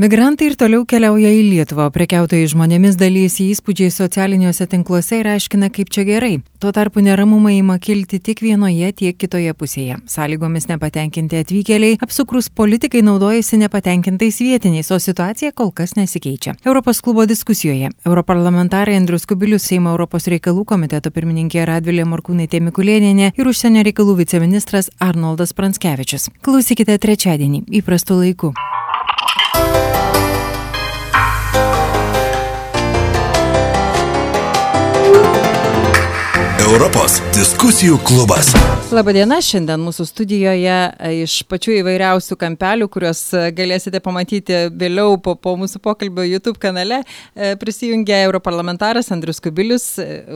Migrantai ir toliau keliauja į Lietuvą, prekiautojai žmonėmis dalysi įspūdžiai socialiniuose tinkluose ir aiškina, kaip čia gerai. Tuo tarpu neramumai ima kilti tik vienoje, tiek kitoje pusėje. Sąlygomis nepatenkinti atvykėliai, apsukrus politikai naudojasi nepatenkintais vietiniais, o situacija kol kas nesikeičia. Europos klubo diskusijoje europarlamentarai Andrius Kubilius, Seimo Europos reikalų komiteto pirmininkė Radvilė Morkūnaitė Mikulėnienė ir užsienio reikalų viceministras Arnoldas Pranskevičius. Klausykite trečiadienį įprastu laiku. Thank you. Europos diskusijų klubas. Labadiena, šiandien mūsų studijoje e, iš pačių įvairiausių kampelių, kuriuos e, galėsite pamatyti vėliau po, po mūsų pokalbio YouTube kanale, e, prisijungia europarlamentaras Andrius Kubilius,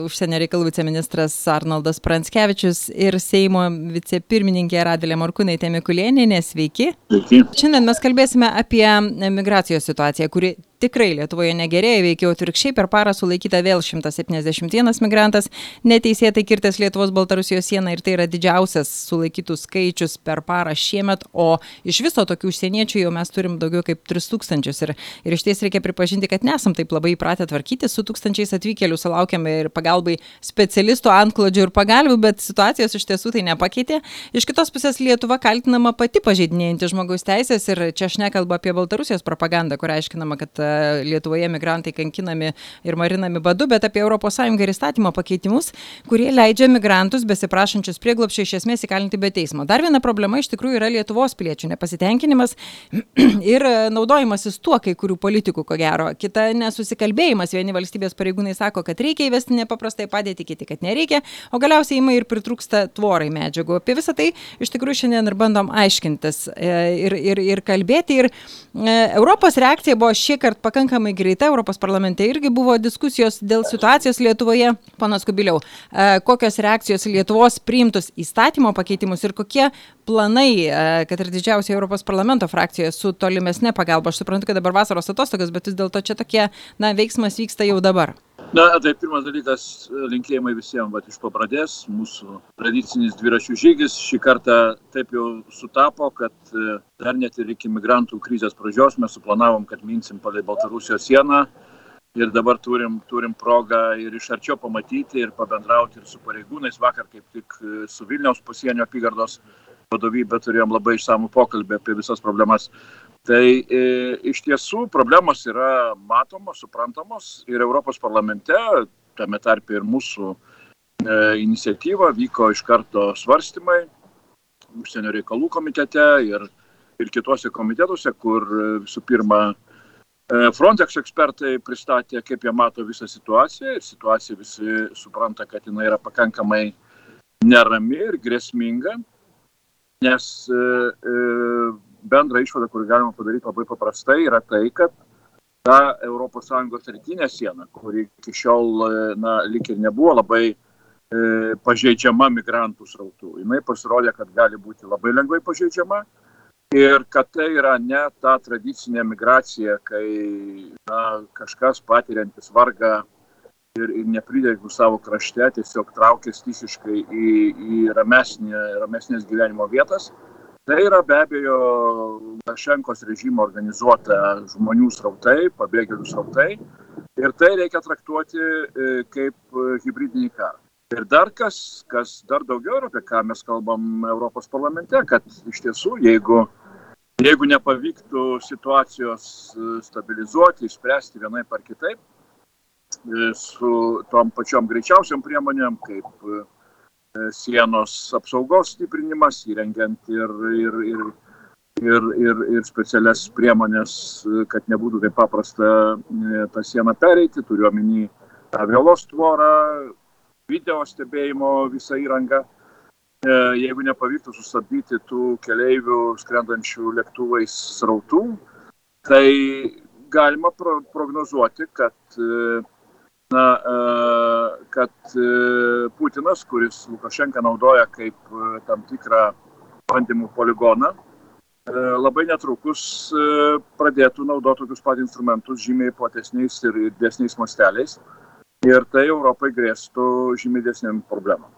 užsienio reikalų viceministras Arnoldas Pranskevičius ir Seimo vicepirmininkė Radvilė Morkūnaitė Mikulėninė. Sveiki. Sveiki. Šiandien mes kalbėsime apie migracijos situaciją, kuri tikrai Lietuvoje negerėja, veikiau atvirkščiai per parą sulaikyta vėl 171 migrantas, neteisėtai kirtęs Lietuvos Baltarusijos sieną ir tai yra didžiausias sulaikytų skaičius per parą šiemet, o iš viso tokių užsieniečių jau mes turim daugiau kaip 3000 ir, ir iš ties reikia pripažinti, kad nesam taip labai įpratę tvarkyti, su tūkstančiais atvykėlių sulaukėme ir pagalbai specialistų, antklodžių ir pagalbių, bet situacijos iš tiesų tai nepakeitė. Iš kitos pusės Lietuva kaltinama pati pažeidinėjanti žmogaus teisės ir čia aš nekalbu apie Baltarusijos propagandą, kur aiškinama, kad Lietuvoje migrantai kankinami ir marinami badu, bet apie ES ir įstatymo pakeitimus, kurie leidžia migrantus besiprašančius prieglopščio iš esmės įkalinti be teismo. Dar viena problema iš tikrųjų yra Lietuvos piliečių nepasitenkinimas ir naudojimasis tuo kai kurių politikų, ko gero. Kita nesusikalbėjimas, vieni valstybės pareigūnai sako, kad reikia įvesti nepaprastai padėti, kiti, kad nereikia, o galiausiai ima ir pritrūksta tvorai medžiagų. Apie visą tai iš tikrųjų šiandien ir bandom aiškintis e, ir, ir, ir kalbėti. Ir e, Europos reakcija buvo šį kartą pakankamai greita, Europos parlamente irgi buvo diskusijos dėl situacijos Lietuvoje. Panas Kubiliau, e, kokios reakcijos Lietuvos priimtus įstatymo pakeitimus ir kokie planai, e, kad ir didžiausia Europos parlamento frakcijoje su tolimesnė pagalba. Aš suprantu, kad dabar vasaros atostogas, bet vis dėlto čia tokie, na, veiksmas vyksta jau dabar. Na, tai pirmas dalykas, linkėjimai visiems, bet iš pabradės, mūsų tradicinis dviračių žygis šį kartą taip jau sutapo, kad e, dar net ir iki migrantų krizės pradžios mes suplanavom, kad minsim palei Baltarusijos sieną ir dabar turim, turim progą ir iš arčiau pamatyti ir pabendrauti ir su pareigūnais. Vakar kaip tik e, su Vilniaus pasienio apygardos vadovybė turėjom labai išsamų pokalbį apie visas problemas. Tai e, iš tiesų problemos yra matomos, suprantamos ir Europos parlamente, tame tarp ir mūsų e, iniciatyva, vyko iš karto svarstymai užsienio reikalų komitete ir, ir kitose komitetuose, kur e, visų pirma Frontex ekspertai pristatė, kaip jie mato visą situaciją ir situacija visi supranta, kad jinai yra pakankamai nerami ir grėsminga nes bendra išvada, kurį galima padaryti labai paprastai, yra tai, kad ta ES rytinė siena, kuri iki šiol, e, na, lik ir nebuvo labai e, pažeidžiama migrantų srautų, jinai pasirodė, kad gali būti labai lengvai pažeidžiama ir kad tai yra ne ta tradicinė migracija, kai na, kažkas patiriantis vargą ir, ir nepridegų savo krašte, tiesiog traukė stichiškai į, į ramesnė, ramesnės gyvenimo vietas. Tai yra be abejo Lukašenkos režimo organizuota žmonių srautai, pabėgėlių srautai. Ir tai reikia traktuoti e, kaip hybridinį karą. Ir dar kas, kas dar daugiau apie ką mes kalbam Europos parlamente, kad iš tiesų, jeigu, jeigu nepavyktų situacijos e, stabilizuoti, išspręsti vienaip ar kitaip, E, su tom pačiom greičiausiam priemonėm, kaip e, sienos apsaugos stiprinimas, įrengiant ir, ir, ir, ir, ir, ir specialias priemonės, kad nebūtų taip paprasta e, tą sieną pereiti, turiuomenį aviolos tvorą, video stebėjimo visą įrangą. Jeigu nepavyktų sustabdyti tų keleivių skrendančių lėktuvais srautų, tai galima pro prognozuoti, kad na, e, kad e, Putinas, kuris Lukašenka naudoja kaip e, tam tikrą bandymų poligoną, labai netrukus pradėtų naudoti tokius pat instrumentus žymiai platesniais ir didesniais masteliais. Ir tai Europai grėstų žymiai didesniam problemam.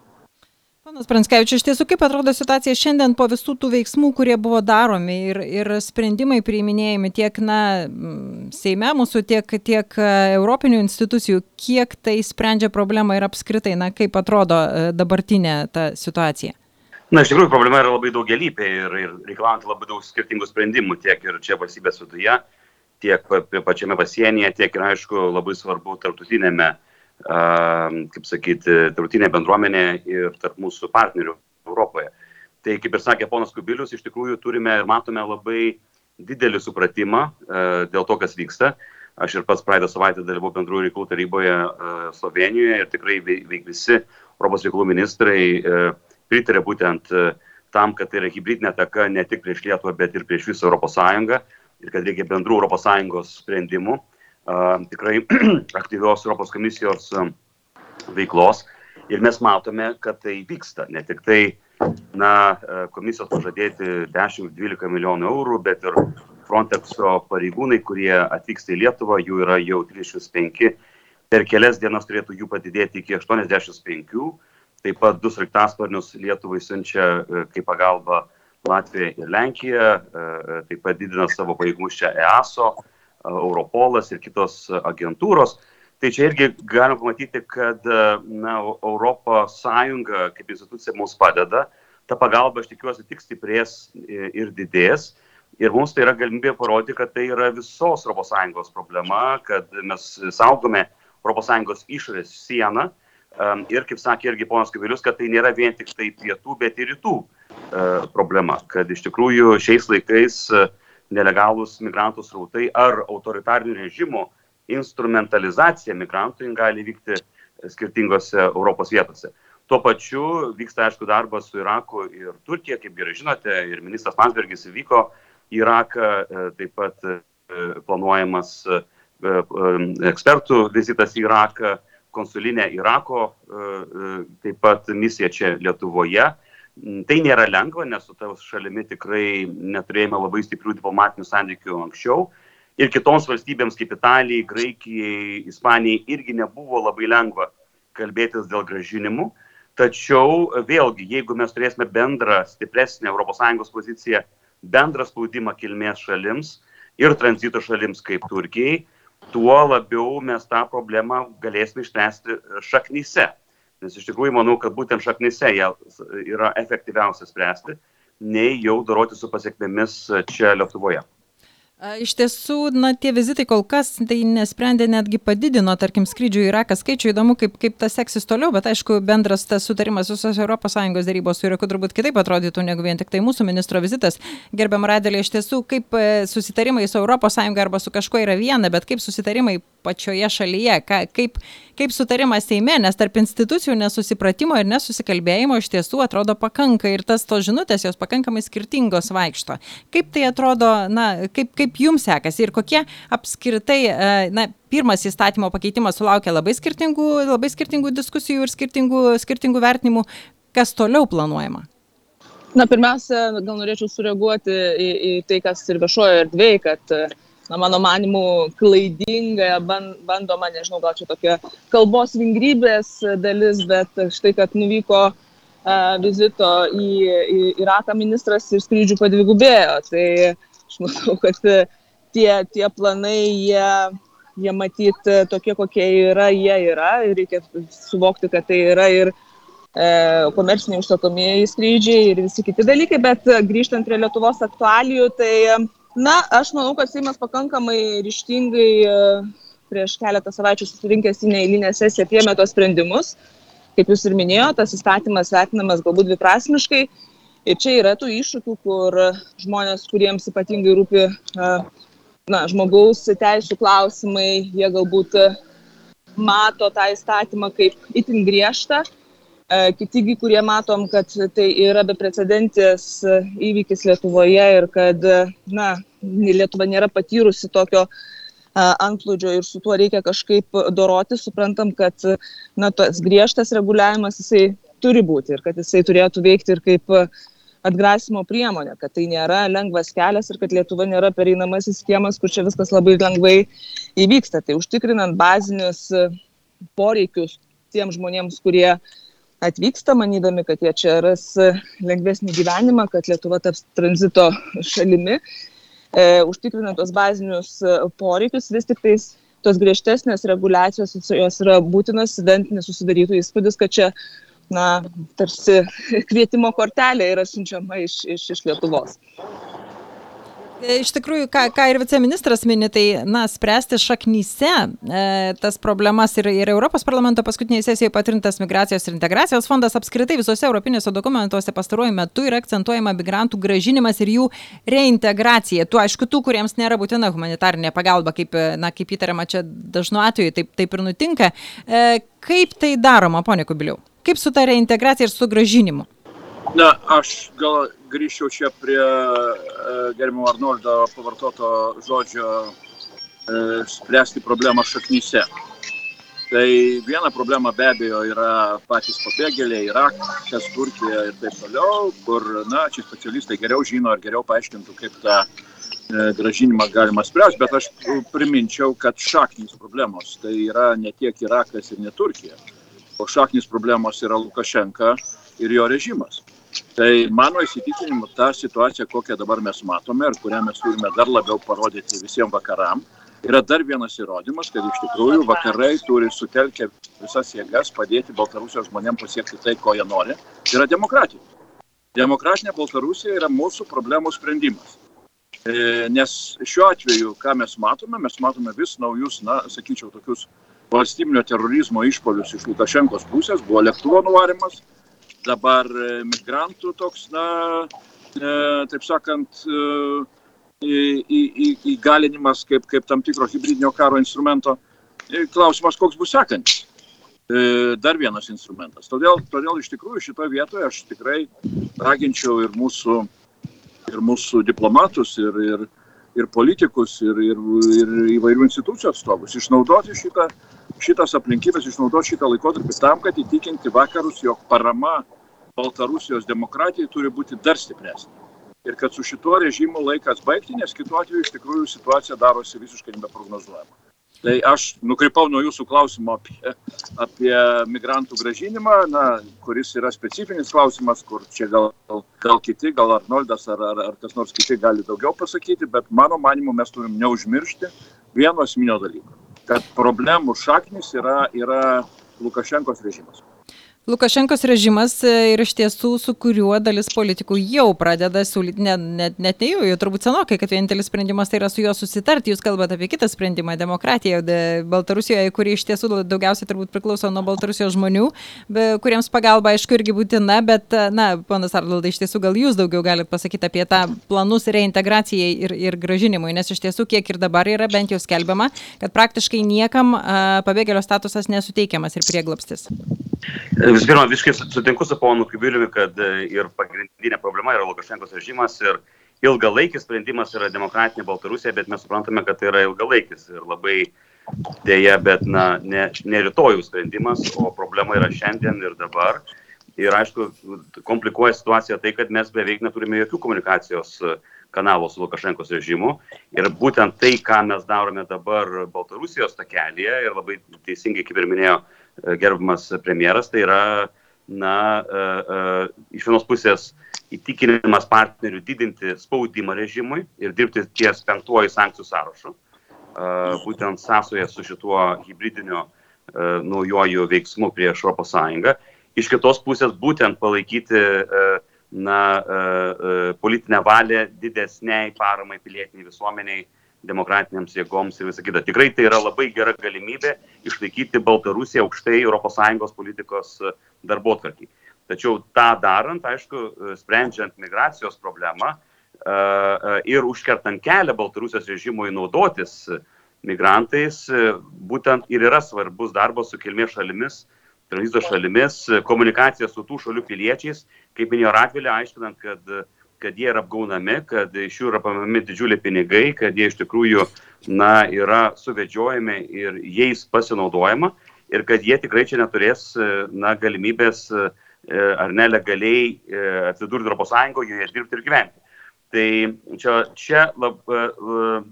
Panas Pranskevičius, iš tiesų, kaip atrodo situacija šiandien po visų tų veiksmų, kurie buvo daromi ir, ir sprendimai priiminėjami tiek, na, Seime mūsų, tiek, tiek e, Europinių institucijų, kiek tai sprendžia problemą ir apskritai, na, kaip atrodo e, dabartinė ta situacija? Na, iš tikrųjų, problema yra labai daugelįpė ir, ir reikalaujanti labai daug skirtingų sprendimų tiek ir čia valstybės viduje, tiek pačiame pasienyje, tiek ir, aišku, labai svarbu tarptautinėme kaip sakyti, tautinė bendruomenė ir tarp mūsų partnerių Europoje. Tai kaip ir sakė ponas Kubilius, iš tikrųjų turime ir matome labai didelį supratimą dėl to, kas vyksta. Aš ir pats praeitą savaitę dalyvau bendrųjų reikalų taryboje Slovenijoje ir tikrai veik visi Europos reikalų ministrai pritarė būtent tam, kad tai yra hybridinė ataka ne tik prieš Lietuvą, bet ir prieš visą ES ir kad reikia bendrų ES sprendimų tikrai aktyvios Europos komisijos veiklos. Ir mes matome, kad tai vyksta. Ne tik tai na, komisijos pažadėti 10-12 milijonų eurų, bet ir Frontexo pareigūnai, kurie atvyksta į Lietuvą, jų yra jau 35. Per kelias dienas turėtų jų padidėti iki 85. Taip pat du sraigtasparnius Lietuvai siunčia kaip pagalba Latvija ir Lenkija, taip pat didina savo pajėgumus čia EASO Europolas ir kitos agentūros. Tai čia irgi galima pamatyti, kad na, Europos Sąjunga kaip institucija mums padeda. Ta pagalba, aš tikiuosi, tik stiprės ir didės. Ir mums tai yra galimybė parodyti, kad tai yra visos ES problema, kad mes saugome ES išorės sieną. Ir kaip sakė irgi ponas Kavilius, kad tai nėra vien tik tai pietų, bet ir rytų problema. Kad iš tikrųjų šiais laikais uh, nelegalūs migrantų srautai ar autoritarinių režimų instrumentalizacija migrantų gali vykti skirtingose Europos vietose. Tuo pačiu vyksta, aišku, darbas su Iraku ir Turkija, kaip gerai žinote, ir ministras Mansbergis vyko į Iraką, e, taip pat e, planuojamas e, ekspertų vizitas į Iraką, konsulinė Irako, taip pat misija čia Lietuvoje. Mm, tai nėra lengva, nes su ta šalimi tikrai neturėjome labai stiprių diplomatinių santykių anksčiau. Ir kitoms valstybėms kaip Italijai, Graikijai, Ispanijai irgi nebuvo labai lengva kalbėtis dėl gražinimų. Tačiau vėlgi, jeigu mes turėsime bendrą, stipresnę ES poziciją, bendrą spaudimą kilmės šalims ir tranzito šalims kaip Turkijai, tuo labiau mes tą problemą galėsime išspręsti šaknyse. Nes iš tikrųjų manau, kad būtent šaknyse ją yra efektyviausia spręsti, nei jau doroti su pasiekmėmis čia Lietuvoje. Iš tiesų, na, tie vizitai kol kas tai nesprendė, netgi padidino, tarkim, skrydžių į Iraką skaičių. Įdomu, kaip, kaip tas seksis toliau, bet aišku, bendras tas sutarimas visos ES darybos su Iraku turbūt kitaip atrodytų negu vien tik tai mūsų ministro vizitas. Gerbiam Radėlė, iš tiesų, kaip e, susitarimai su ES arba su kažkuo yra viena, bet kaip susitarimai pačioje šalyje, ka, kaip, kaip sutarimas Seime, nes tarp institucijų nesusipratimo ir nesusikalbėjimo iš tiesų atrodo pakanka ir tas tos žinutės jos pakankamai skirtingos vaikšto. Kaip tai atrodo, na, kaip, kaip jums sekasi ir kokie apskritai, e, na, pirmas įstatymo pakeitimas sulaukė labai skirtingų, labai skirtingų diskusijų ir skirtingų, skirtingų vertinimų. Kas toliau planuojama? Na, pirmiausia, gal norėčiau sureaguoti į, į tai, kas ir viešojo erdvėje, kad, na, mano manimu, klaidinga, bandoma, nežinau, gal čia tokia kalbos vingrybės dalis, bet štai, kad nuvyko uh, vizito į, į Iraką ministras ir skrydžių padvigubėjo. Tai Aš manau, kad tie, tie planai, jie, jie matyt tokie, kokie yra, jie yra ir reikia suvokti, kad tai yra ir e, komerciniai užsakomieji skrydžiai ir visi kiti dalykai, bet grįžtant prie Lietuvos aktualijų, tai, na, aš manau, kad Seimas pakankamai ryštingai prieš keletą savaičių susirinkęs į neįlinę sesiją priemė tos sprendimus. Kaip jūs ir minėjote, tas įstatymas vertinamas galbūt dviprasmiškai Ir čia yra tų iššūkių, kur žmonės, kuriems ypatingai rūpi na, žmogaus teisų klausimai, jie galbūt mato tą įstatymą kaip itin griežtą. Kitigi, kurie matom, kad tai yra beprecedentis įvykis Lietuvoje ir kad na, Lietuva nėra patyrusi tokio antplūdžio ir su tuo reikia kažkaip doroti, suprantam, kad na, tas griežtas reguliavimas jisai turi būti ir kad jisai turėtų veikti ir kaip atgrasimo priemonė, kad tai nėra lengvas kelias ir kad Lietuva nėra pereinamasis kiemas, kur čia viskas labai lengvai įvyksta. Tai užtikrinant bazinius poreikius tiem žmonėms, kurie atvyksta, manydami, kad jie čia ras lengvesnį gyvenimą, kad Lietuva taps tranzito šalimi, užtikrinant tos bazinius poreikius, vis tik tais tos griežtesnės reguliacijos, jos yra būtinas, idant nesusidarytų įspūdis, kad čia, na, tarsi kvietimo kortelė yra siunčiama iš, iš, iš Lietuvos. E, iš tikrųjų, ką, ką ir viceministras mini, tai, na, spręsti šaknyse e, tas problemas ir, ir Europos parlamento paskutinėje sesijoje patrintas migracijos ir integracijos fondas apskritai visose europinėse dokumentuose pastaruoju metu yra akcentuojama migrantų gražinimas ir jų reintegracija. Tu, aišku, tų, kuriems nėra būtina humanitarinė pagalba, kaip, na, kaip įtariama čia dažnu atveju, taip, taip ir nutinka. E, kaip tai daroma, ponė Kubiliau? Kaip su ta reintegracija ir su gražinimu? Na, aš gal grįžčiau čia prie e, gerimo Arnoldo pavartoto žodžio e, spręsti problemą šaknyse. Tai viena problema be abejo yra patys pabėgėliai, Irakas, Turkija ir taip toliau, kur, na, čia specialistai geriau žino ir geriau paaiškintų, kaip tą e, gražinimą galima spręsti, bet aš priminčiau, kad šaknys problemos tai yra ne tiek Irakas ir ne Turkija, o šaknys problemos yra Lukašenka ir jo režimas. Tai mano įsitikinimu, ta situacija, kokią dabar mes matome ir kurią mes turime dar labiau parodyti visiems vakaram, yra dar vienas įrodymas, kad iš tikrųjų vakarai turi sutelkę visas jėgas padėti Baltarusijos žmonėms pasiekti tai, ko jie nori. Tai yra demokratija. Demokratinė Baltarusija yra mūsų problemų sprendimas. E, nes šiuo atveju, ką mes matome, mes matome vis naujus, na, sakyčiau, tokius valstybinio terorizmo išpolius iš Lukašenkos pusės, buvo lėktuvo nuvarimas, dabar e, migrantų toks, na, e, taip sakant, e, įgalinimas kaip, kaip tam tikro hybridinio karo instrumento. Klausimas, koks bus sekantis. Dar vienas instrumentas. Todėl, todėl iš tikrųjų šitoje vietoje aš tikrai raginčiau ir mūsų, ir mūsų diplomatus, ir, ir, ir politikus, ir, ir, ir įvairių institucijų atstovus išnaudoti šitą, šitas aplinkybės, išnaudoti šitą laikotarpį tam, kad įtikinti vakarus, jog parama Baltarusijos demokratijai turi būti dar stipresnė. Ir kad su šituo režimu laikas baigti, nes kitu atveju iš tikrųjų situacija darosi visiškai nebeprognozuojama. Tai aš nukrypau nuo jūsų klausimo apie, apie migrantų gražinimą, na, kuris yra specifinis klausimas, kur čia gal, gal kiti, gal Arnoldas ar, ar, ar kas nors kiti gali daugiau pasakyti, bet mano manimu mes turim neužmiršti vieno esminio dalyko, kad problemų šaknis yra, yra Lukašenkos režimas. Lukašenkos režimas e, ir iš tiesų, su kuriuo dalis politikų jau pradeda siūlyti, net, net, net ne jau, jau turbūt senokai, kad vienintelis sprendimas tai yra su juo susitarti. Jūs kalbate apie kitą sprendimą - demokratiją Baltarusijoje, kuri iš tiesų daugiausiai turbūt priklauso nuo Baltarusijos žmonių, be, kuriems pagalba, aišku, irgi būtina, bet, e, na, ponas Arnoldai, iš tiesų gal jūs daugiau galite pasakyti apie tą planus reintegracijai ir, ir gražinimui, nes iš tiesų kiek ir dabar yra bent jau skelbiama, kad praktiškai niekam a, pabėgėlio statusas nesuteikiamas ir prieglapstis. Visų pirma, visiškai sutinku su ponu Kubiliumi, kad e, ir pagrindinė problema yra Lukašenkos režimas ir ilgalaikis sprendimas yra demokratinė Baltarusija, bet mes suprantame, kad tai yra ilgalaikis ir labai dėja, bet na, ne, ne rytojų sprendimas, o problema yra šiandien ir dabar. Ir aišku, komplikuoja situaciją tai, kad mes beveik neturime jokių komunikacijos kanalų su Lukašenkos režimu. Ir būtent tai, ką mes darome dabar Baltarusijos takelėje ir labai teisingai, kaip ir minėjo gerbiamas premjeras, tai yra na, uh, uh, iš vienos pusės įtikinimas partnerių didinti spaudimą režimui ir dirbti ties penktuoju sankcijų sąrašu, būtent sąsoje su šituo hybridiniu naujoju veiksmu prieš ES. Iš kitos pusės būtent palaikyti na, politinę valią didesniai paramai pilietiniai visuomeniai demokratinėms jėgoms ir visą kitą. Tikrai tai yra labai gera galimybė išlaikyti Baltarusiją aukštai ES politikos e, darbo tvarkį. Tačiau tą darant, aišku, e, sprendžiant migracijos problemą e, ir užkertant kelią Baltarusijos režimui naudotis migrantais, būtent ir yra svarbus darbas su kilmės šalimis, tranzito šalimis, komunikacija su tų šalių piliečiais, kaip minėjo Ratvilė, aiškinant, kad kad jie yra apgaunami, kad iš jų yra pamami didžiuliai pinigai, kad jie iš tikrųjų na, yra suvedžiojami ir jais pasinaudojama ir kad jie tikrai čia neturės na, galimybės ar nelegaliai e, atsidurti Europos Sąjungoje, joje dirbti ir gyventi. Tai čia, čia lab,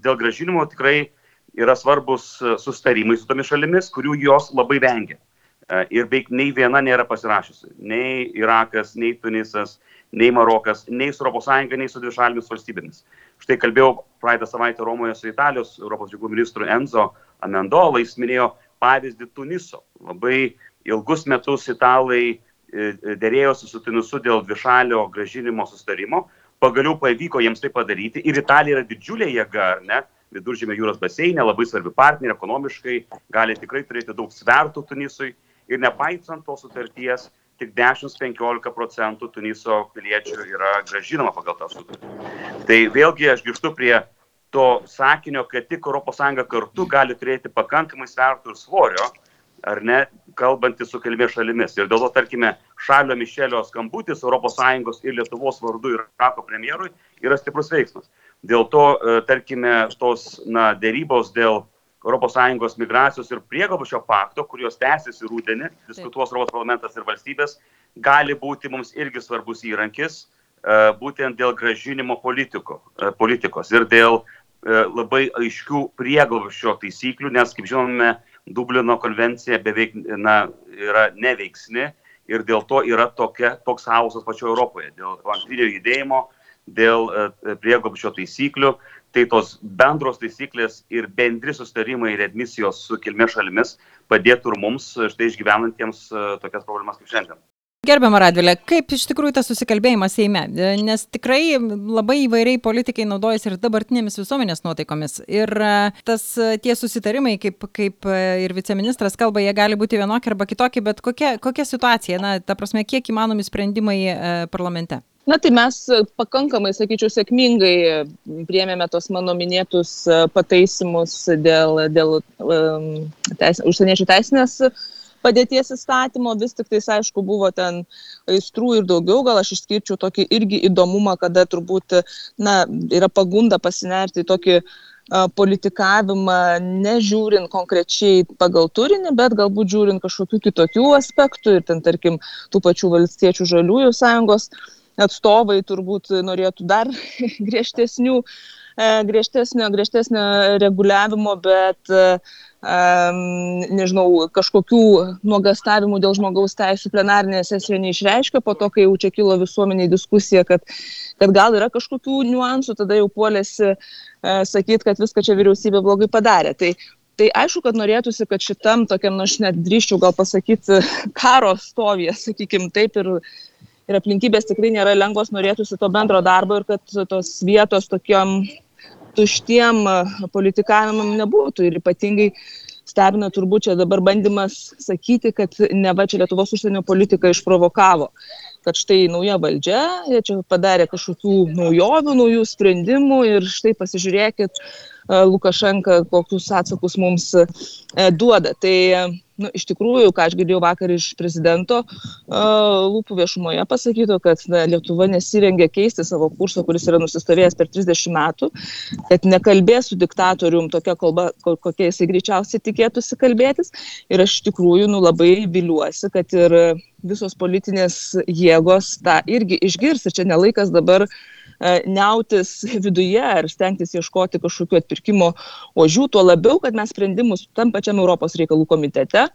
dėl gražinimo tikrai yra svarbus sustarimai su tomis šalimis, kurių jos labai vengia. Ir beveik nei viena nėra pasirašysi. Nei Irakas, nei Tunisas, nei Marokas, nei su ES, nei su dvišalėmis valstybėmis. Štai kalbėjau praeitą savaitę Romoje su Italijos Europos reikalų ministru Enzo Amendola, jis minėjo pavyzdį Tuniso. Labai ilgus metus italai e, e, dėrėjosi su Tunisu dėl dvišalio gražinimo sustarimo. Pagaliau pavyko jiems tai padaryti ir Italija yra didžiulė jėga, ar ne? Viduržėmė jūros baseinė, labai svarbi partnerė, ekonomiškai gali tikrai turėti daug svertų Tunisui ir nepaisant tos sutarties, tik 10-15 procentų Tuniso piliečių yra gražinama pagal tą sutartį. Tai vėlgi aš grįžtu prie to sakinio, kad tik ES kartu gali turėti pakankamai svertų ir svorio, ar ne, kalbantys su kelmė šalimis. Ir dėl to, tarkime, Šalio Mišelio skambutis ES ir Lietuvos vardu ir Irako premjerui yra stiprus veiksmas. Dėl to, e, tarkime, tos na, dėrybos dėl ES migracijos ir prieglobščio pakto, kurios tęsiasi rūdienį, diskutuos Europos parlamentas ir valstybės, gali būti mums irgi svarbus įrankis e, būtent dėl gražinimo politiko, e, politikos ir dėl e, labai aiškių prieglobščio taisyklių, nes, kaip žinome, Dublino konvencija beveik na, yra neveiksni ir dėl to yra tokia, toks chaosas pačioje Europoje, dėl antrinio judėjimo, dėl prieglobščio taisyklių tai tos bendros taisyklės ir bendri sustarimai ir admisijos su kilmės šalimis padėtų ir mums štai išgyvenantiems e, tokias problemas kaip šiandien. Gerbiamą Radvilę, kaip iš tikrųjų tas susikalbėjimas Seime, e, nes tikrai labai įvairiai politikai naudojasi ir dabartinėmis visuomenės nuotaikomis. Ir e, tas tie susitarimai, kaip, kaip ir viceministras kalba, jie gali būti vienokie arba kitokie, bet kokia, kokia situacija, na, ta prasme, kiek įmanomi sprendimai parlamente? Na tai mes pakankamai, sakyčiau, sėkmingai priemėme tos mano minėtus e, pataisimus dėl, dėl teis, užsieniečių teisinės padėties įstatymo, vis tik tais, aišku, buvo ten aistrų ir daugiau, gal aš išskirčiau tokį irgi įdomumą, kada turbūt, na, yra pagunda pasinerti į tokį politikavimą, nežiūrint konkrečiai pagal turinį, bet galbūt žiūrint kažkokių kitokių aspektų ir ten, tarkim, tų pačių valstiečių žaliųjų sąjungos uh, atstovai turbūt norėtų dar griežtesnių, e, griežtesnio, griežtesnio reguliavimo, bet um, nežinau, kažkokių nuogastavimų dėl žmogaus teisų plenarinėje sesijoje neišreiškia, po to, kai jau čia kilo visuomeniai diskusija, kad, kad gal yra kažkokių niuansų, tada jau puolėsi uh, sakyti, kad viską čia vyriausybė blogai padarė. Tai Tai aišku, kad norėtųsi, kad šitam tokiam, na, aš net drįščiau gal pasakyti, karo stovėje, sakykime taip, ir ir aplinkybės tikrai nėra lengvos, norėtųsi to bendro darbo ir kad tos vietos tokiam tuštiem politikavimam nebūtų. Ir ypatingai stebina turbūt čia dabar bandymas sakyti, kad ne va čia Lietuvos užsienio politika išprovokavo kad štai nauja valdžia, jie čia padarė kažkokių naujovių, naujų sprendimų ir štai pasižiūrėkit, Lukašenka kokius atsakus mums duoda. Tai nu, iš tikrųjų, ką aš girdėjau vakar iš prezidento lūpų viešumoje pasakyto, kad na, Lietuva nesirengia keisti savo kurso, kuris yra nusistovėjęs per 30 metų, kad nekalbės su diktatorium tokia kalba, kokia jisai greičiausiai tikėtųsi kalbėtis. Ir aš iš tikrųjų nu, labai viliuosi, kad ir visos politinės jėgos tą irgi išgirs. Ir čia nelaikas dabar uh, E, niautis viduje ir stengtis ieškoti kažkokiu atpirkimo ožių, tuo labiau, kad mes sprendimus tam pačiam Europos reikalų komitete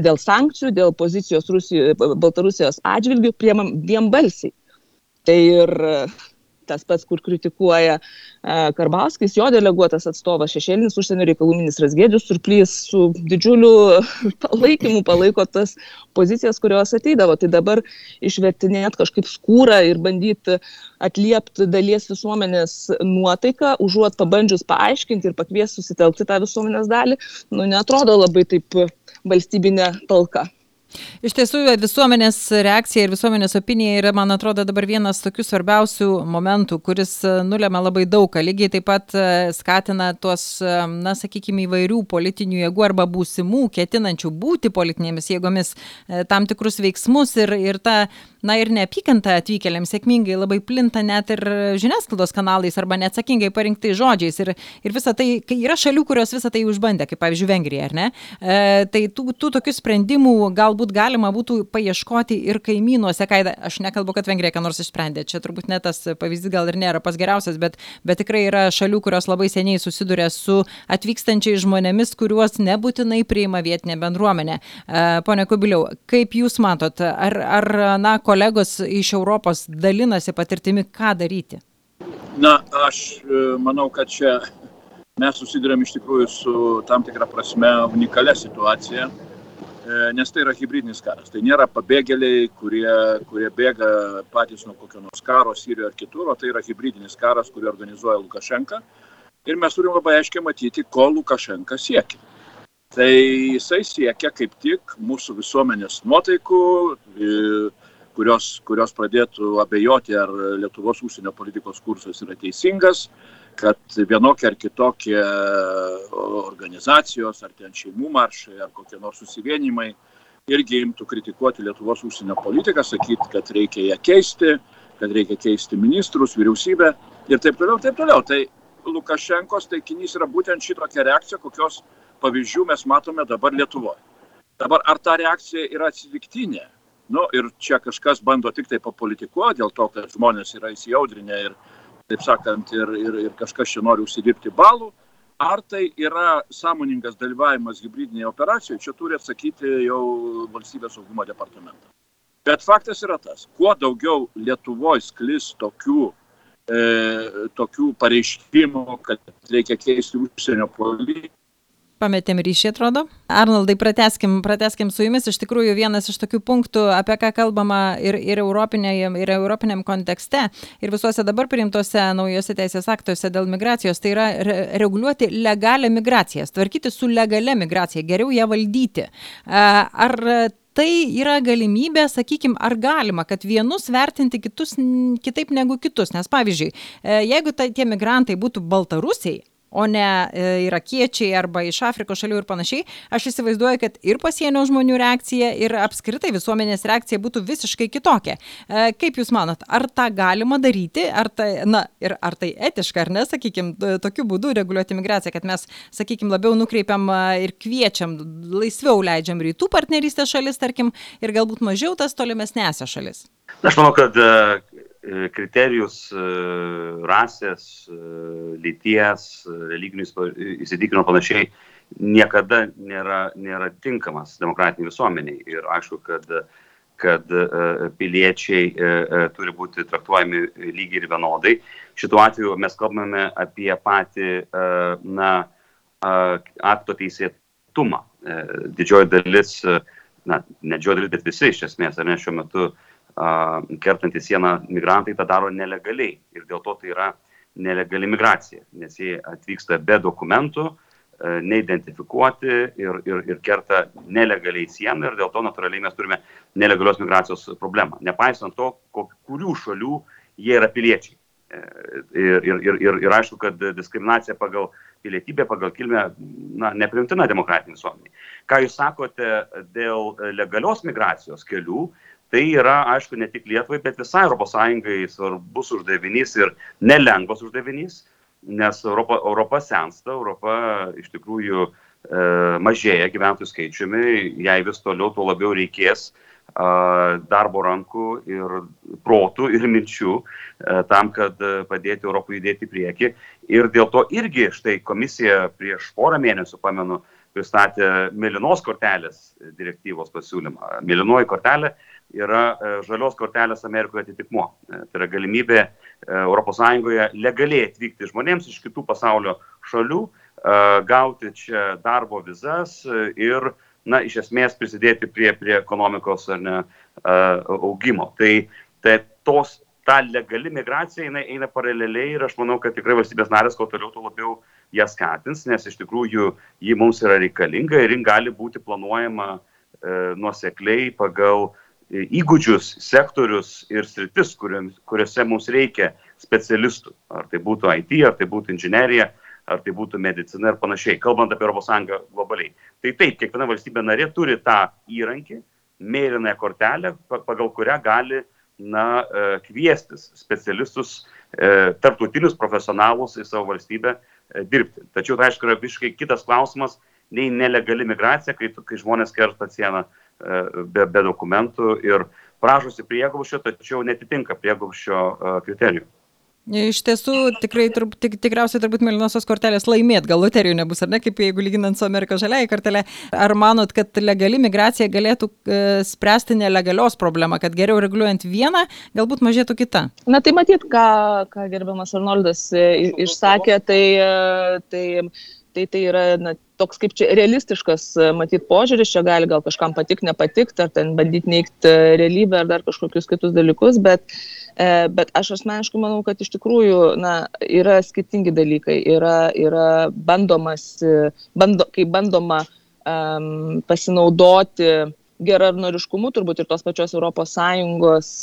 dėl sankcijų, dėl pozicijos Rusijos, Baltarusijos atžvilgių priemam vienbalsiai. Tai ir tas pats, kur kritikuoja e, Karbauskis, jo deleguotas atstovas šešėlinis užsienio reikalų ministras Gėdžius Surplys su didžiuliu palaikymu palaiko tas pozicijas, kurios ateidavo. Tai dabar išvertinėt kažkaip skūrą ir bandyti atliepti dalies visuomenės nuotaiką, užuot pabandžius paaiškinti ir pakviesti susitelkti tą visuomenės dalį, nu netrodo labai taip valstybinė talka. Iš tiesų, visuomenės reakcija ir visuomenės opinija yra, man atrodo, dabar vienas tokių svarbiausių momentų, kuris e, nulėmė labai daug. Lygiai taip pat e, skatina tuos, e, na, sakykime, įvairių politinių jėgų arba būsimų, ketinančių būti politinėmis jėgomis tam tikrus veiksmus ir, ir ta, na, ir neapykanta atvykėliams sėkmingai labai plinta net ir žiniasklaidos kanalais arba neatsakingai parinktai žodžiais. Ir, ir visa tai, kai yra šalių, kurios visą tai užbandė, kaip pavyzdžiui Vengrija, ar ne? E, tai tų, tų tokių sprendimų galbūt galbūt galima būtų paieškoti ir kaimynuose, ką aš nekalbu, kad Vengrija ką nors išsprendė, čia turbūt net tas pavyzdys gal ir nėra pas geriausias, bet, bet tikrai yra šalių, kurios labai seniai susiduria su atvykstančiais žmonėmis, kuriuos nebūtinai priima vietinė bendruomenė. E, pone Kubiliau, kaip Jūs matot, ar, ar na, kolegos iš Europos dalinasi patirtimi, ką daryti? Na, aš e, manau, kad čia mes susidurėm iš tikrųjų su tam tikrą prasme unikalia situacija, nes tai yra hybridinis karas. Tai nėra pabėgėliai, kurie, kurie bėga patys nuo kokio nors karo Sirijoje ar kitur, o tai yra hybridinis karas, kurį organizuoja Lukašenka. Ir mes turim labai aiškiai matyti, ko Lukašenka siekia. Tai jisai siekia kaip tik mūsų visuomenės nuotaikų, kurios, kurios pradėtų abejoti, ar Lietuvos užsienio politikos kursas yra teisingas, kad vienokie ar kitokie organizacijos, ar ten šeimų maršai, ar kokie nors susivienimai irgi imtų kritikuoti Lietuvos užsienio politiką, sakyti, kad reikia ją keisti, kad reikia keisti ministrus, vyriausybę ir taip toliau, taip toliau. Tai Lukašenkos taikinys yra būtent šitokia reakcija, kokios pavyzdžių mes matome dabar Lietuvoje. Dabar ar ta reakcija yra atsitiktinė? Nu, ir čia kažkas bando tik tai papolitikuoti dėl to, kad žmonės yra įsijaudrinę ir taip sakant, ir, ir, ir kažkas čia nori užsidirbti balų. Ar tai yra sąmoningas dalyvavimas hybridinėje operacijoje, čia turi atsakyti jau valstybės saugumo departamentas. Bet faktas yra tas, kuo daugiau Lietuvoje sklis tokių, e, tokių pareiškimų, kad reikia keisti užsienio politiką, Pametėm ryšį, atrodo. Arnoldai, prateskim, prateskim su jumis. Iš tikrųjų, vienas iš tokių punktų, apie ką kalbama ir, ir, europinėje, ir europiniam kontekste, ir visuose dabar priimtose naujose teisės aktuose dėl migracijos, tai yra re reguliuoti legalią migraciją, tvarkyti su legalia migracija, geriau ją valdyti. Ar tai yra galimybė, sakykime, ar galima, kad vienus vertinti kitus kitaip negu kitus. Nes pavyzdžiui, e, jeigu ta, tie migrantai būtų baltarusiai, o ne e, irakiečiai arba iš Afrikos šalių ir panašiai, aš įsivaizduoju, kad ir pasienio žmonių reakcija, ir apskritai visuomenės reakcija būtų visiškai kitokia. E, kaip Jūs manot, ar tą galima daryti, ar tai, na, ir ar tai etiška, ar ne, sakykime, tokiu būdu reguliuoti migraciją, kad mes, sakykime, labiau nukreipiam e, ir kviečiam, laisviau leidžiam rytų partnerystės šalis, tarkim, ir galbūt mažiau tas tolimesnėse šalis? Aš manau, kad kriterijus e, rasės, e, lyties, religinių įsitikinimų panašiai niekada nėra, nėra tinkamas demokratiniai visuomeniai. Ir aišku, kad, kad piliečiai turi būti traktuojami lygiai ir vienodai. Šituo atveju mes kalbame apie patį na, akto teisėtumą. Didžioji dalis, na, ne didžioji dalis, bet visi iš esmės, ar ne šiuo metu uh, kertantys sieną migrantai tą daro nelegaliai ir dėl to tai yra nelegali migracija, nes jie atvyksta be dokumentų, neidentifikuoti ir, ir, ir kerta nelegaliai sieną ir dėl to natūraliai mes turime nelegalios migracijos problemą. Nepaisant to, kurių šalių jie yra piliečiai. E, ir, ir, ir, ir, ir aišku, kad diskriminacija pagal pilietybę, pagal kilmę, na, neprimtina demokratinė visuomenė. Ką jūs sakote dėl legalios migracijos kelių, tai yra aišku ne tik lietuvai bet visai europos sąjungai svarbus uždavinys ir nelengvas uždavinys nes europa europa sensta europa iš tikrųjų e, mažėja gyventojų skaičiumi jai vis toliau tuo labiau reikės darbo rankų ir protų ir minčių e, tam, kad padėti Europai judėti į priekį. Ir dėl to irgi štai komisija prieš porą mėnesių, pamenu, pristatė Mėlynos kortelės direktyvos pasiūlymą. Mėlynoji kortelė yra e, žalios kortelės Amerikoje atitikmuo. E, tai yra galimybė ES legaliai atvykti žmonėms iš kitų pasaulio šalių, e, gauti čia darbo vizas ir, na, iš esmės prisidėti prie, prie ekonomikos ar ne augimo. Tai, tai tos, ta legali migracija eina, eina paraleliai ir aš manau, kad tikrai valstybės narės, kuo toliau, tuo labiau ją skatins, nes iš tikrųjų ji mums yra reikalinga ir ji gali būti planuojama nuosekliai pagal įgūdžius, sektorius ir sritis, kuriuose mums reikia specialistų. Ar tai būtų IT, ar tai būtų inžinierija, ar tai būtų medicina ir panašiai, kalbant apie ES globaliai. Tai taip, kiekviena valstybė narė turi tą įrankį, mėlynąją kortelę, pagal kurią gali na, e, kviestis specialistus, e, tarptautinius profesionalus į savo valstybę e, dirbti. Tačiau tai aišku yra visiškai kitas klausimas nei nelegali migracija, kai, kai žmonės kerta sieną be, be dokumentų ir prašosi prieglaušio, tačiau netitinka prieglaušio kriterijų. Iš tiesų, tikrai, turb, tik, tikriausiai turbūt mėlynosios kortelės laimėt, gal loterijų nebus, ar ne, kaip jeigu lyginant su Amerikos žaliai kortelė. Ar manot, kad legali migracija galėtų e, spręsti nelegalios problemą, kad geriau reguliuojant vieną, galbūt mažėtų kita? Na tai matyt, ką, ką gerbiamas Arnoldas e, išsakė, tai, e, tai tai tai yra na, toks kaip čia realistiškas, e, matyt, požiūris, čia gali gal kažkam patikti, nepatikti, ar ten bandyti neikti e, realybę, ar dar kažkokius kitus dalykus, bet, e, bet aš asmeniškai manau, kad iš tikrųjų na, yra skirtingi dalykai, yra, yra bandomas, bando, kai bandoma um, pasinaudoti geranoriškumu, turbūt ir tos pačios ES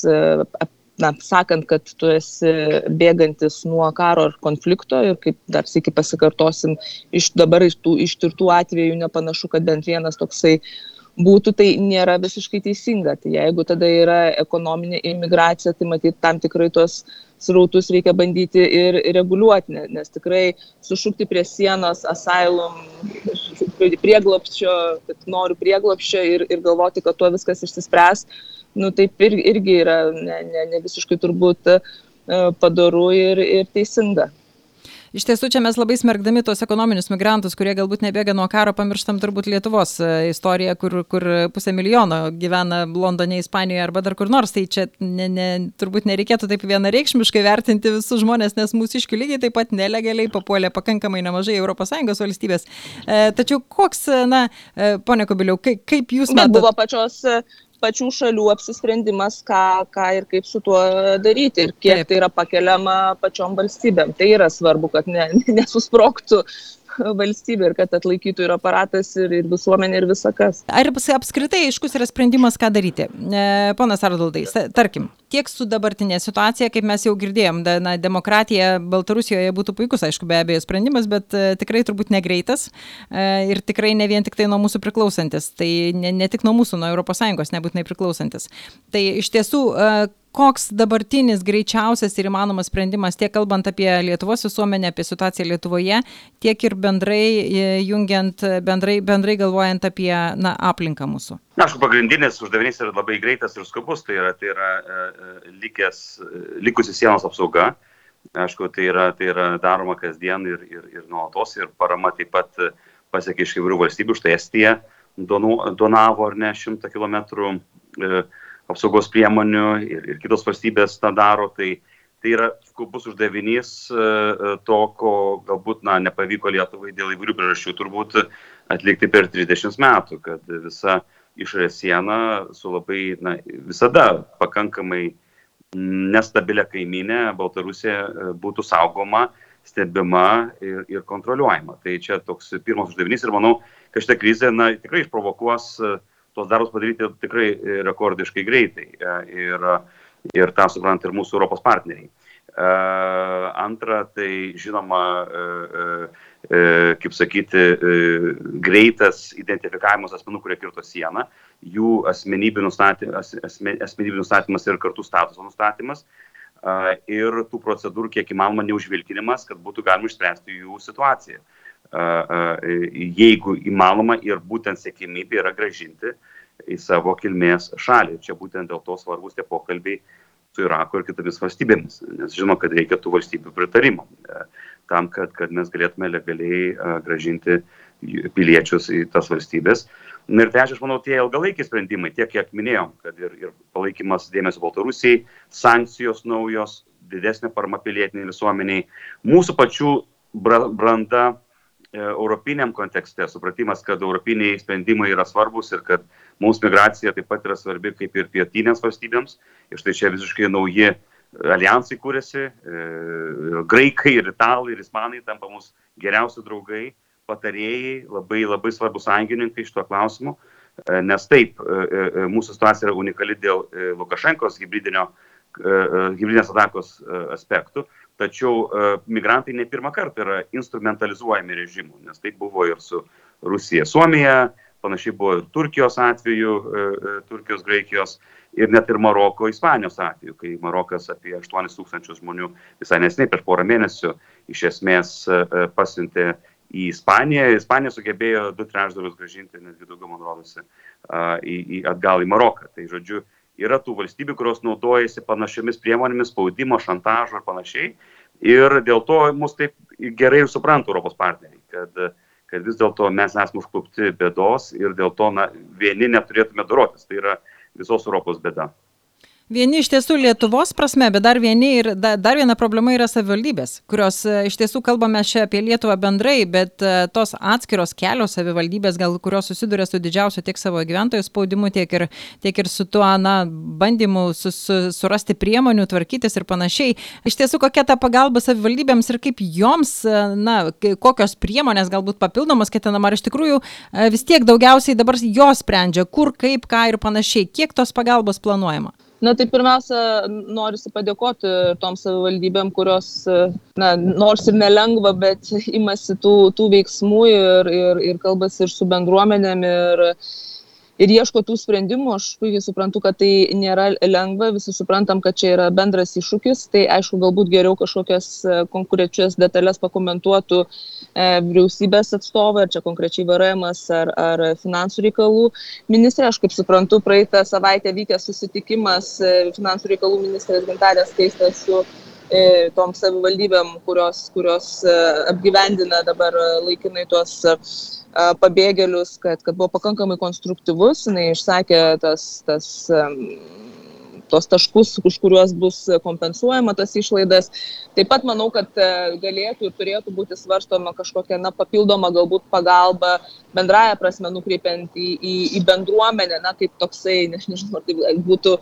na, sakant, kad tu esi bėgantis nuo karo ar konflikto ir kaip dar sėki pasikartosim, iš dabar iš tų ištirtų atvejų nepanašu, kad bent vienas toksai būtų, tai nėra visiškai teisinga. Tai jeigu tada yra ekonominė imigracija, tai matyt, tam tikrai tuos srautus reikia bandyti ir reguliuoti, nes tikrai sušukti prie sienos asylum, prieglopščio, kad noriu prieglopščio ir, ir galvoti, kad tuo viskas išsispręs, nu, taip ir, irgi yra ne, ne, ne visiškai turbūt e, padaru ir, ir teisinga. Iš tiesų, čia mes labai smergdami tos ekonominius migrantus, kurie galbūt nebėga nuo karo, pamirštam turbūt Lietuvos e, istoriją, kur, kur pusę milijono gyvena Londone, Ispanijoje arba dar kur nors. Tai čia ne, ne, turbūt nereikėtų taip vienareikšmiškai vertinti visus žmonės, nes mūsiškių lygiai taip pat nelegaliai papuolė pakankamai nemažai ES valstybės. E, tačiau koks, na, e, ponė Kubiliau, kaip, kaip jūs matote? Buvo pačios pačių šalių apsisprendimas, ką, ką ir kaip su tuo daryti ir kiek Taip. tai yra pakeliama pačiom valstybėm. Tai yra svarbu, kad ne, nesusproktų valstybė ir kad atlaikytų ir aparatas, ir, ir visuomenė, ir visa kas. Ar apskritai aiškus yra sprendimas, ką daryti? E, ponas Ardaldai, tarkim, tiek su dabartinė situacija, kaip mes jau girdėjom, da, na, demokratija Baltarusijoje būtų puikus, aišku, be abejo sprendimas, bet e, tikrai turbūt negreitas e, ir tikrai ne vien tik tai nuo mūsų priklausantis, tai ne, ne tik nuo mūsų, nuo ES nebūtinai priklausantis. Tai iš tiesų, e, koks dabartinis greičiausias ir įmanomas sprendimas, tiek kalbant apie Lietuvos visuomenę, apie situaciją Lietuvoje, tiek ir bendrai e, jungiant, bendrai, bendrai galvojant apie na, aplinką mūsų? Na, aišku, pagrindinis uždavinys yra labai greitas ir skubus, tai yra, tai yra e, e likęs, likusi sienos apsauga. Aišku, tai yra, tai yra daroma kasdien ir, ir, ir nuolatos ir parama taip pat pasiekia iš įvairių valstybių, štai Estija donavo ar ne šimtą kilometrų. Apsaugos priemonių ir, ir kitos valstybės tą daro. Tai, tai yra skubus uždavinys e, e, to, ko galbūt na, nepavyko Lietuvai dėl įvairių priežasčių turbūt atlikti per 30 metų, kad visa išorės siena su labai, na, visada pakankamai nestabilia kaiminė Baltarusija e, būtų saugoma, stebima ir, ir kontroliuojama. Tai čia toks pirmas uždavinys ir manau, kad šitą krizę na, tikrai išprovokuos uh, tuos darbus padaryti tikrai e, rekordiškai greitai. E, ir, ir tą supranta ir mūsų Europos partneriai. E, antra, tai žinoma, kaip sakyti, greitas identifikavimas asmenų, kurie kirto sieną, jų asmenybių nustatymas, asmenybių nustatymas ir kartu statuso nustatymas ir tų procedūrų kiek įmanoma neužvilkinimas, kad būtų galima išspręsti jų situaciją jeigu įmanoma ir būtent sėkmybė yra gražinti į savo kilmės šalį. Čia būtent dėl to svarbus tie pokalbiai su Irako ir kitomis valstybėmis, nes žinoma, kad reikia tų valstybių pritarimo tam, kad, kad mes galėtume legaliai gražinti piliečius į tas valstybės. Na ir trečia, aš manau, tie ilgalaikiai sprendimai, tiek kiek minėjom, kad ir, ir palaikymas dėmesio Baltarusijai, sankcijos naujos, didesnė parama pilietiniai visuomeniai, mūsų pačių branda europiniam kontekste, supratimas, kad europiniai sprendimai yra svarbus ir kad mums migracija taip pat yra svarbi kaip ir pietinėms valstybėms. Ir štai čia visiškai nauji alijansai kūrėsi, e, graikai ir italai ir ispanai tampa mūsų geriausi draugai, patarėjai, labai labai svarbus sąjungininkai šituo klausimu. E, nes taip, mūsų situacija yra unikali dėl Lukašenkos hybridinės atakos aspektų, Tačiau e, migrantai ne pirmą kartą yra instrumentalizuojami režimų, nes tai buvo ir su Rusija, Suomija, panašiai buvo ir Turkijos atveju, e, e, Turkijos, Graikijos ir net ir Maroko, Ispanijos atveju, kai Marokas apie 8 tūkstančius žmonių visai nesnei prieš porą mėnesių iš esmės pasiuntė į Ispaniją. Ispanija sugebėjo du trečdalius gražinti, netgi daugiau, man rodosi, į, į, atgal į Maroką. Tai žodžiu, yra tų valstybių, kurios naudojasi panašiomis priemonėmis, spaudimo, šantažo ir panašiai. Ir dėl to mus taip gerai ir supranta Europos partneriai, kad, kad vis dėlto mes esame užklupti bėdos ir dėl to na, vieni neturėtume dorotis. Tai yra visos Europos bėda. Vieni iš tiesų Lietuvos prasme, bet dar, vieni ir, da, dar viena problema yra savivaldybės, kurios e, iš tiesų kalbame čia apie Lietuvą bendrai, bet e, tos atskiros kelios savivaldybės, gal kurios susiduria su didžiausiu tiek savo gyventojų spaudimu, tiek ir, tiek ir su tuo na, bandymu su, su, surasti priemonių, tvarkytis ir panašiai. Iš tiesų, kokia ta pagalba savivaldybėms ir kaip joms, e, na, kokios priemonės galbūt papildomos ketinama, ar iš tikrųjų vis tiek daugiausiai dabar jos sprendžia, kur, kaip, ką ir panašiai, kiek tos pagalbos planuojama. Na tai pirmiausia, norisi padėkoti tom savivaldybėm, kurios, na, nors ir nelengva, bet imasi tų, tų veiksmų ir, ir, ir kalbasi ir su bendruomenėm ir, ir ieško tų sprendimų. Aš puikiai suprantu, kad tai nėra lengva, visi suprantam, kad čia yra bendras iššūkis. Tai aišku, galbūt geriau kažkokias konkrečias detalės pakomentuotų vyriausybės atstovai, ar čia konkrečiai VRM ar, ar finansų reikalų ministrė. Aš kaip suprantu, praeitą savaitę vykęs susitikimas e, finansų reikalų ministrės Gintarės Keistės su tom savivaldybėm, kurios, kurios apgyvendina dabar laikinai tuos pabėgėlius, kad, kad buvo pakankamai konstruktyvus, jinai išsakė tas, tas tos taškus, už kuriuos bus kompensuojama tas išlaidas. Taip pat manau, kad e, galėtų ir turėtų būti svarstoma kažkokia na, papildoma galbūt pagalba bendraja prasme nukreipiant į, į, į bendruomenę, na, kaip toksai, nežinau, ar tai būtų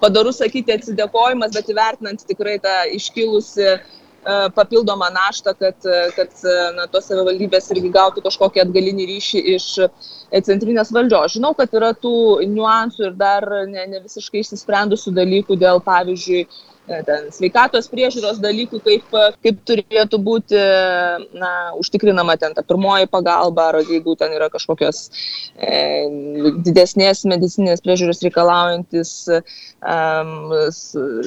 padarus sakyti atsidėkojimas, bet įvertinant tikrai tą iškilusi papildomą naštą, kad, e, kad e, na, tos savivaldybės irgi gautų kažkokį atgalinį ryšį iš centrinės valdžios. Žinau, kad yra tų niuansų ir dar ne, ne visiškai išsisprendusių dalykų dėl, pavyzdžiui, ten, sveikatos priežiūros dalykų, kaip, kaip turėtų būti na, užtikrinama ten ta pirmoji pagalba, ar jeigu ten yra kažkokios e, didesnės medicinės priežiūros reikalaujantis um,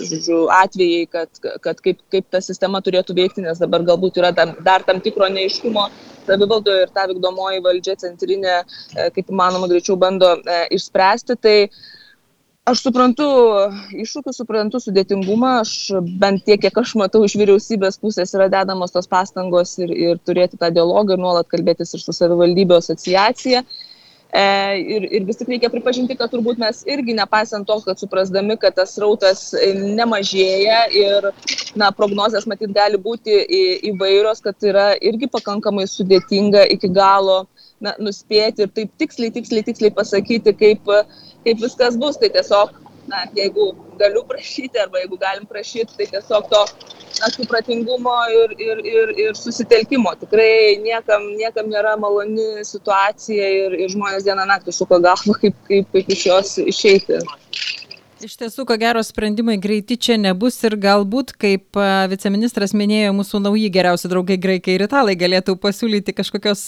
žodžiu, atvejai, kad, kad kaip, kaip ta sistema turėtų veikti, nes dabar galbūt yra tam, dar tam tikro neiškumo savivaldoje ir ta vykdomoji valdžia centrinė, e, kaip įmanoma greičiau bando e, išspręsti. Tai, aš suprantu iššūkius suprantu sudėtingumą aš bent tiek kiek aš matau iš vyriausybės pusės yra dedamos tos pastangos ir ir turėti tą dialogą ir nuolat kalbėtis ir su savivaldybių asociacija. E, ir, ir vis tik reikia pripažinti, kad turbūt mes irgi, nepaisant to, kad suprasdami, kad tas rautas nemažėja ir na, prognozijas matyt gali būti įvairios, kad yra irgi pakankamai sudėtinga iki galo na, nuspėti ir taip tiksliai, tiksliai, tiksliai pasakyti, kaip, kaip viskas bus. Tai tiesiog, na, jeigu galiu prašyti arba jeigu galim prašyti, tai tiesiog to na, supratingumo ir, ir, ir, ir susitelkimo. Tikrai niekam, niekam nėra maloni situacija ir, ir žmonės dieną naktį suko galvą, kaip, kaip, kaip iš jos išeiti. Iš tiesų, ko gero sprendimai greiti čia nebus ir galbūt, kaip viceministras minėjo, mūsų nauji geriausi draugai graikai ir italai galėtų pasiūlyti kažkokios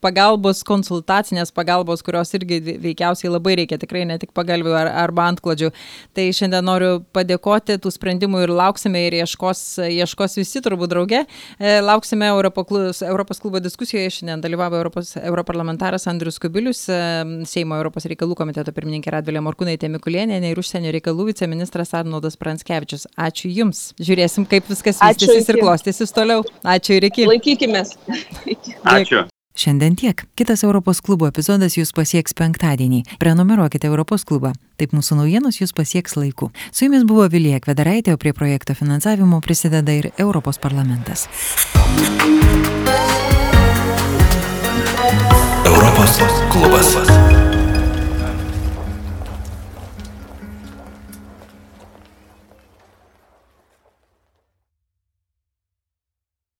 pagalbos, konsultacinės pagalbos, kurios irgi veikiausiai labai reikia, tikrai ne tik pagalbių ar, arba antklodžių. Tai šiandien noriu padėkoti tų sprendimų ir lauksime ir ieškos, ieškos visi turbūt drauge. E, lauksime Europos, Europos klubo diskusijoje, šiandien dalyvavo Europos, europarlamentaras Andrius Kubilius, e, Seimo Europos reikalų komiteto pirmininkė Radvilė Morkūnaitė Mikulienė ir užsienio reikalų viceministras Arnoldas Pranskevičius. Ačiū Jums. Žiūrėsim, kaip viskas vystysis ir klostysis toliau. Ačiū ir iki. Laikykimės. Ačiū. Šiandien tiek. Kitas Europos klubo epizodas jūs pasieks penktadienį. Prenumeruokite Europos klubą. Taip mūsų naujienos jūs pasieks laiku. Su jumis buvo Vilija Kvedaraitė, o prie projekto finansavimo prisideda ir Europos parlamentas. Europos klubas.